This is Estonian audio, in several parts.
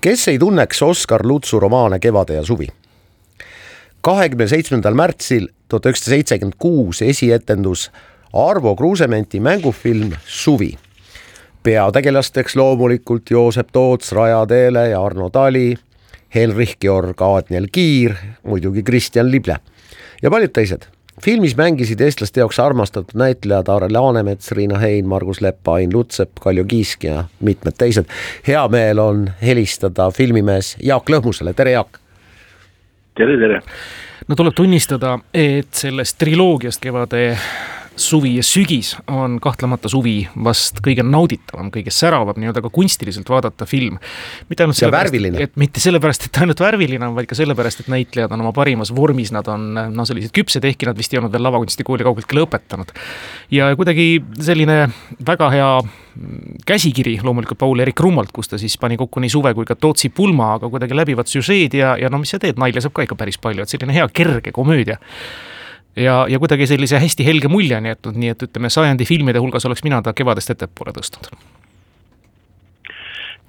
kes ei tunneks Oskar Lutsu romaane Kevade ja suvi? kahekümne seitsmendal märtsil tuhat üheksasada seitsekümmend kuus esietendus Arvo Kruusementi mängufilm Suvi. peategelasteks loomulikult Joosep Toots Raja Teele ja Arno Tali, Henrich Georg Aadniel Kiir, muidugi Kristjan Lible ja paljud teised filmis mängisid eestlaste jaoks armastatud näitlejad Aare Laanemets, Riina Hein, Margus Lepp, Ain Lutsepp, Kaljo Kiisk ja mitmed teised. hea meel on helistada filmimees Jaak Lõhmusele, tere Jaak! tere, tere! no tuleb tunnistada, et sellest triloogiast Kevade suvi ja sügis on kahtlemata suvi vast kõige nauditavam, kõige säravam nii-öelda ka kunstiliselt vaadata film. mitte ainult sellepärast, et mitte sellepärast, et ta ainult värviline on, vaid ka sellepärast, et näitlejad on oma parimas vormis, nad on noh, sellised küpsed, ehkki nad vist ei olnud veel lavakunstikooli kaugeltki lõpetanud. ja kuidagi selline väga hea käsikiri loomulikult Paul-Eerik Rummalt, kus ta siis pani kokku nii suve kui ka Tootsi pulma, aga kuidagi läbivad süžeed ja, ja no mis sa teed, nalja saab ka ikka päris palju, et selline hea kerge komöödia ja, ja kuidagi sellise hästi helge mulje on jätnud, nii et ütleme, sajandi filmide hulgas oleks mina ta kevadest ettepoole tõstnud.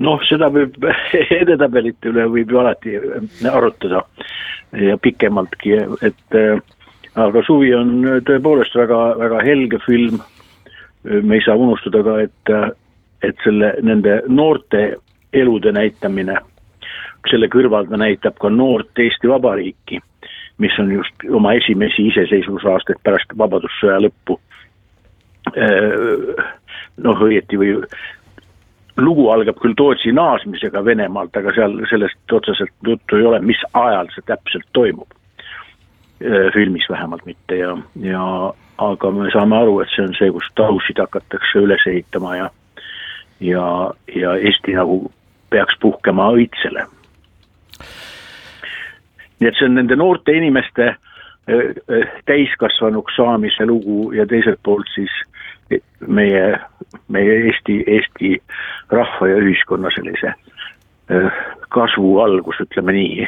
noh, seda võib, edetabelite üle võib ju alati arutada ja pikemaltki, et äh, aga Suvi on tõepoolest väga, väga helge film. me ei saa unustada ka, et, et selle, nende noorte elude näitamine, selle kõrval ta näitab ka noort Eesti Vabariiki mis on just oma esimesi iseseisvusaastaid pärast Vabadussõja lõppu. Noh, õieti või lugu algab küll Tootsi naasmisega Venemaalt, aga seal sellest otseselt juttu ei ole, mis ajal see täpselt toimub. Filmis vähemalt mitte ja, ja aga me saame aru, et see on see, kus talusid hakatakse üles ehitama ja ja, ja Eesti nagu peaks puhkema õitsele nii et see on nende noorte inimeste täiskasvanuks saamise lugu ja teiselt poolt siis meie, meie Eesti, Eesti rahva ja ühiskonna sellise kasvu algus, ütleme nii.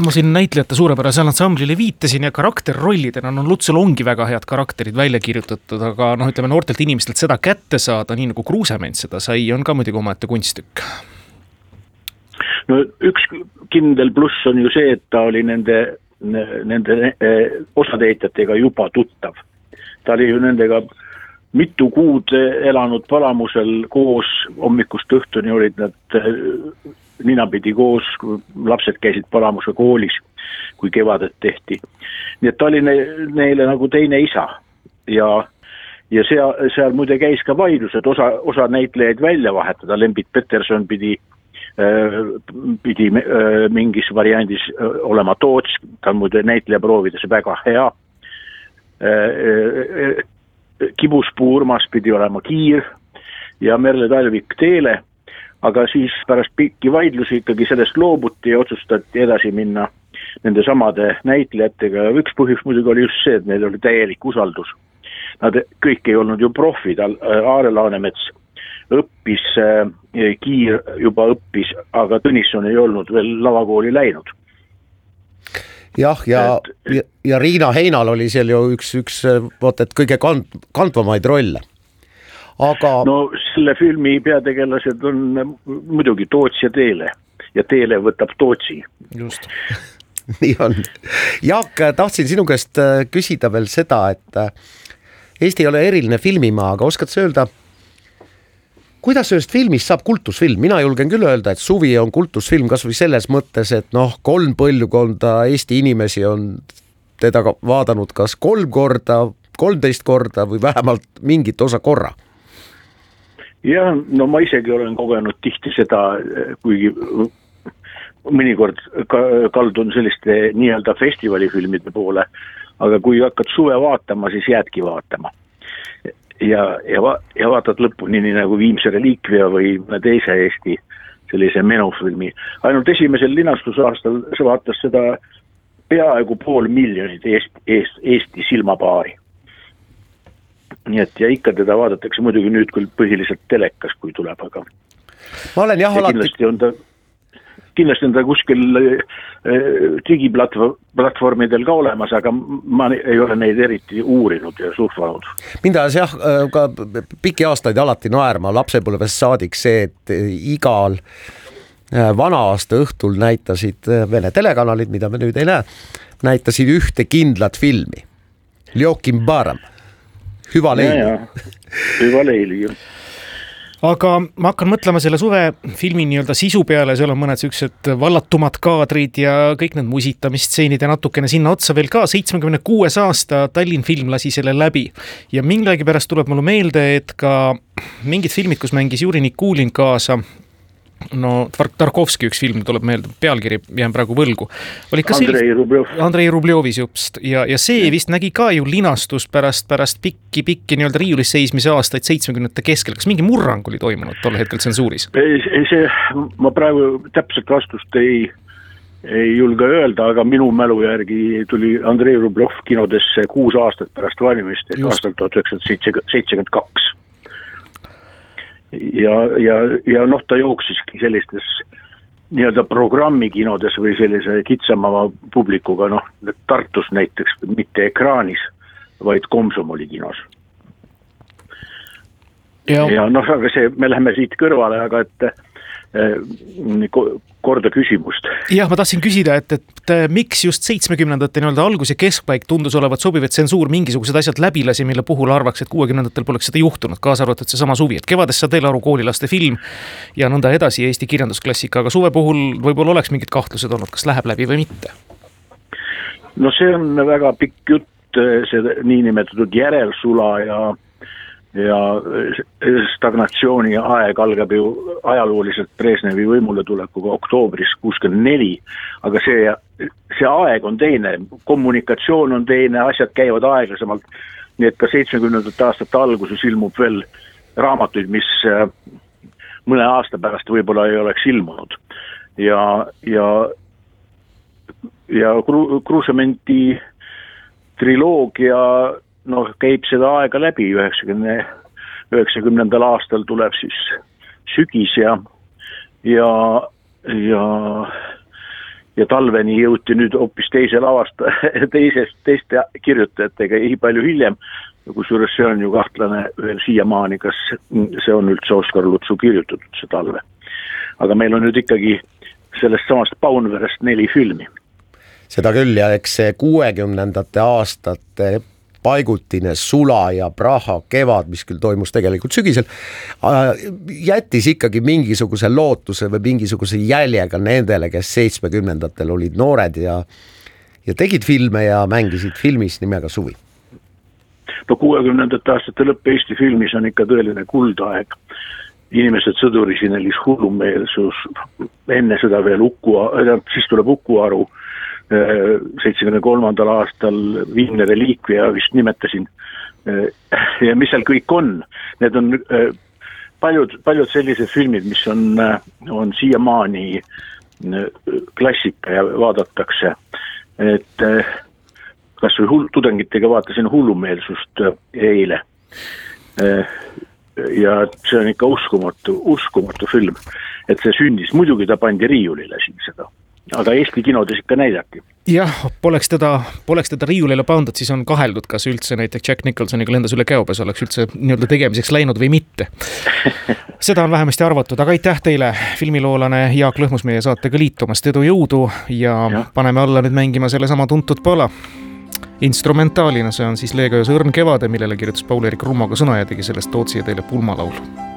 Ma siin näitlejate suurepärasele ansamblile viitasin ja karakterrollidena, no Lutsul ongi väga head karakterid välja kirjutatud, aga noh, ütleme noortelt inimestelt seda kätte saada, nii nagu Kruusement seda sai, on ka muidugi omaette kunsttükk no üks kindel pluss on ju see, et ta oli nende, nende osatäitjatega juba tuttav. ta oli ju nendega mitu kuud elanud Palamusel koos, hommikust õhtuni olid nad eh, ninapidi koos, lapsed käisid Palamuse koolis, kui kevadet tehti. nii et ta oli neile nagu teine isa ja ja seal, seal muide käis ka vaidlus, et osa, osa näitlejaid välja vahetada, Lembit Peterson pidi Äh, pidi äh, mingis variandis äh, olema Toots, ta on muide näitlejaproovides väga hea. Kibuspuu Urmas pidi olema Kiir ja Merle Talvik Teele, aga siis pärast pikki vaidlusi ikkagi sellest loobuti ja otsustati edasi minna nende samade näitlejatega ja üks põhjus muidugi oli just see, et neil oli täielik usaldus. Nad kõik ei olnud ju profid, Aare Laanemets õppis, äh, Kiir juba õppis, aga Tõnisson ei olnud veel lavakooli läinud. jah, ja, ja, ja, Riina Heinal oli seal ju üks, üks vot et kõige kand-, kandvamaid rolle aga. no selle filmi peategelased on muidugi Toots ja Teele ja Teele võtab Tootsi. just nii on. Jaak, tahtsin sinu käest äh, küsida veel seda, et äh, Eesti ei ole eriline filmimaa, aga oskad sa öelda, kuidas sellest filmist saab kultusfilm, mina julgen küll öelda, et Suvi on kultusfilm kasvõi selles mõttes, et noh, kolm põlvkonda Eesti inimesi on teda vaadanud kas kolm korda, kolmteist korda või vähemalt mingit osa korra. jah, no ma isegi olen kogenud tihti seda, kuigi mõnikord ka kaldun selliste nii-öelda festivaalifilmide poole, aga kui hakkad suve vaatama, siis jäädki vaatama ja, ja ja vaatad lõpuni nii nagu Viimse reliikvia või mõne teise Eesti sellise menufilmi. ainult esimesel linastusaastal sa vaatas seda peaaegu pool miljonit Eesti, Eesti, Eesti silmapaari. nii et ja ikka teda vaadatakse muidugi nüüd küll põhiliselt telekas, kui tuleb, aga ma olen jah alati kindlasti on ta kindlasti on ta kuskil äh, digiplatvormidel ka olemas, aga ma ei ole neid eriti uurinud ja surfanud. mind ajas jah äh, ka pikki aastaid alati naerma lapsepõlvest saadik see, et igal vana aasta õhtul näitasid Vene telekanalid, mida me nüüd ei näe, näitasid ühte kindlat filmi. Ljokim Baram, hüva leili. hüva leili aga ma hakkan mõtlema selle suvefilmi nii-öelda sisu peale, seal on mõned siuksed vallatumad kaadrid ja kõik need musitamistseenid ja natukene sinna otsa veel ka. seitsmekümne kuues aasta Tallinn film lasi selle läbi ja millegipärast tuleb mulle meelde, et ka mingid filmid, kus mängis Juri Nikulin kaasa no Tarkovski üks film tuleb meelde, pealkiri jään praegu võlgu. oli ka Andrei sellist... Rublev. Andrei Rubljovis just ja, ja see vist nägi ka ju linastust pärast, pärast pikki-pikki nii-öelda riiulis seismise aastaid seitsmekümnendate keskel. kas mingi murrang oli toimunud tol hetkel tsensuuris? see, ma praegu täpset vastust ei, ei julge öelda, aga minu mälu järgi tuli Andrei Rublov kinodesse kuus aastat pärast valimist ehk aastal tuhat üheksasada seitsekümmend kaks ja, ja, ja noh, ta jooksiski sellistes nii-öelda programmikinodes või sellise kitsama publikuga, noh Tartus näiteks mitte ekraanis, vaid Komsomoli kinos. ja, ja noh, aga see, me läheme siit kõrvale, aga et korda küsimust. jah, ma tahtsin küsida, et, et miks just seitsmekümnendate nii-öelda algus ja keskpaik tundus olevat sobiv, et tsensuur mingisugused asjad läbi lasi, mille puhul arvaks, et kuuekümnendatel poleks seda juhtunud, kaasa arvatud seesama suvi, et kevadest saad veel aru, koolilaste film ja nõnda edasi, Eesti kirjandusklassika, aga suve puhul võib-olla oleks mingid kahtlused olnud, kas läheb läbi või mitte? no see on väga pikk jutt, see niinimetatud järelsula ja ja stagnatsiooni aeg algab ju ajalooliselt Brežnevi võimuletulekuga oktoobris kuuskümmend neli, aga see, see aeg on teine, kommunikatsioon on teine, asjad käivad aeglasemalt, nii et ka seitsmekümnendate aastate alguses ilmub veel raamatuid, mis äh, mõne aasta pärast võib-olla ei oleks ilmunud. ja, ja, ja Kruusementi triloogia noh, käib seda aega läbi, üheksakümne, üheksakümnendal aastal tuleb siis sügis ja, ja, ja, ja talveni jõuti nüüd hoopis teisel aasta, teisest, teiste kirjutajatega ei palju hiljem, kusjuures see on ju kahtlane veel siiamaani, kas see on üldse Oskar Lutsu kirjutatud, see talve. aga meil on nüüd ikkagi sellest samast Paunverest neli filmi. Seda küll ja eks see kuuekümnendate aastate paigutine Sula ja Praha kevad, mis küll toimus tegelikult sügisel, jättis ikkagi mingisuguse lootuse või mingisuguse jälje ka nendele, kes seitsmekümnendatel olid noored ja ja tegid filme ja mängisid filmis nimega Suvi. no kuuekümnendate aastate lõpp Eesti filmis on ikka tõeline kuldaeg. inimesed sõdurisinelis hullumeelsus, enne seda veel Uku, siis tuleb Uku Aru seitsmekümne kolmandal aastal Viimne reliikvia vist nimetasin. ja mis seal kõik on, need on paljud, paljud sellised filmid, mis on, on siiamaani klassika ja vaadatakse, et kas või hull, tudengitega vaatasin hullumeelsust eile. ja see on ikka uskumatu, uskumatu film, et see sündis, muidugi ta pandi riiulile siin seda aga Eesti kinodes ikka näidati. jah, poleks teda, poleks teda riiulile pandud, siis on kaheldud, kas üldse näiteks Jack Nicholsoniga lendas üle käopes oleks üldse nii-öelda tegemiseks läinud või mitte. seda on vähemasti arvatud, aga aitäh teile, filmiloolane Jaak Lõhmus meie saatega liitumast, edu, jõudu ja, ja paneme alla nüüd mängima sellesama tuntud pala. Instrumentaalina, see on siis Leega ja Sõrn kevade, millele kirjutas Paul-Eerik Rummo ka sõna ja tegi sellest Tootsi ja teile pulmalaulu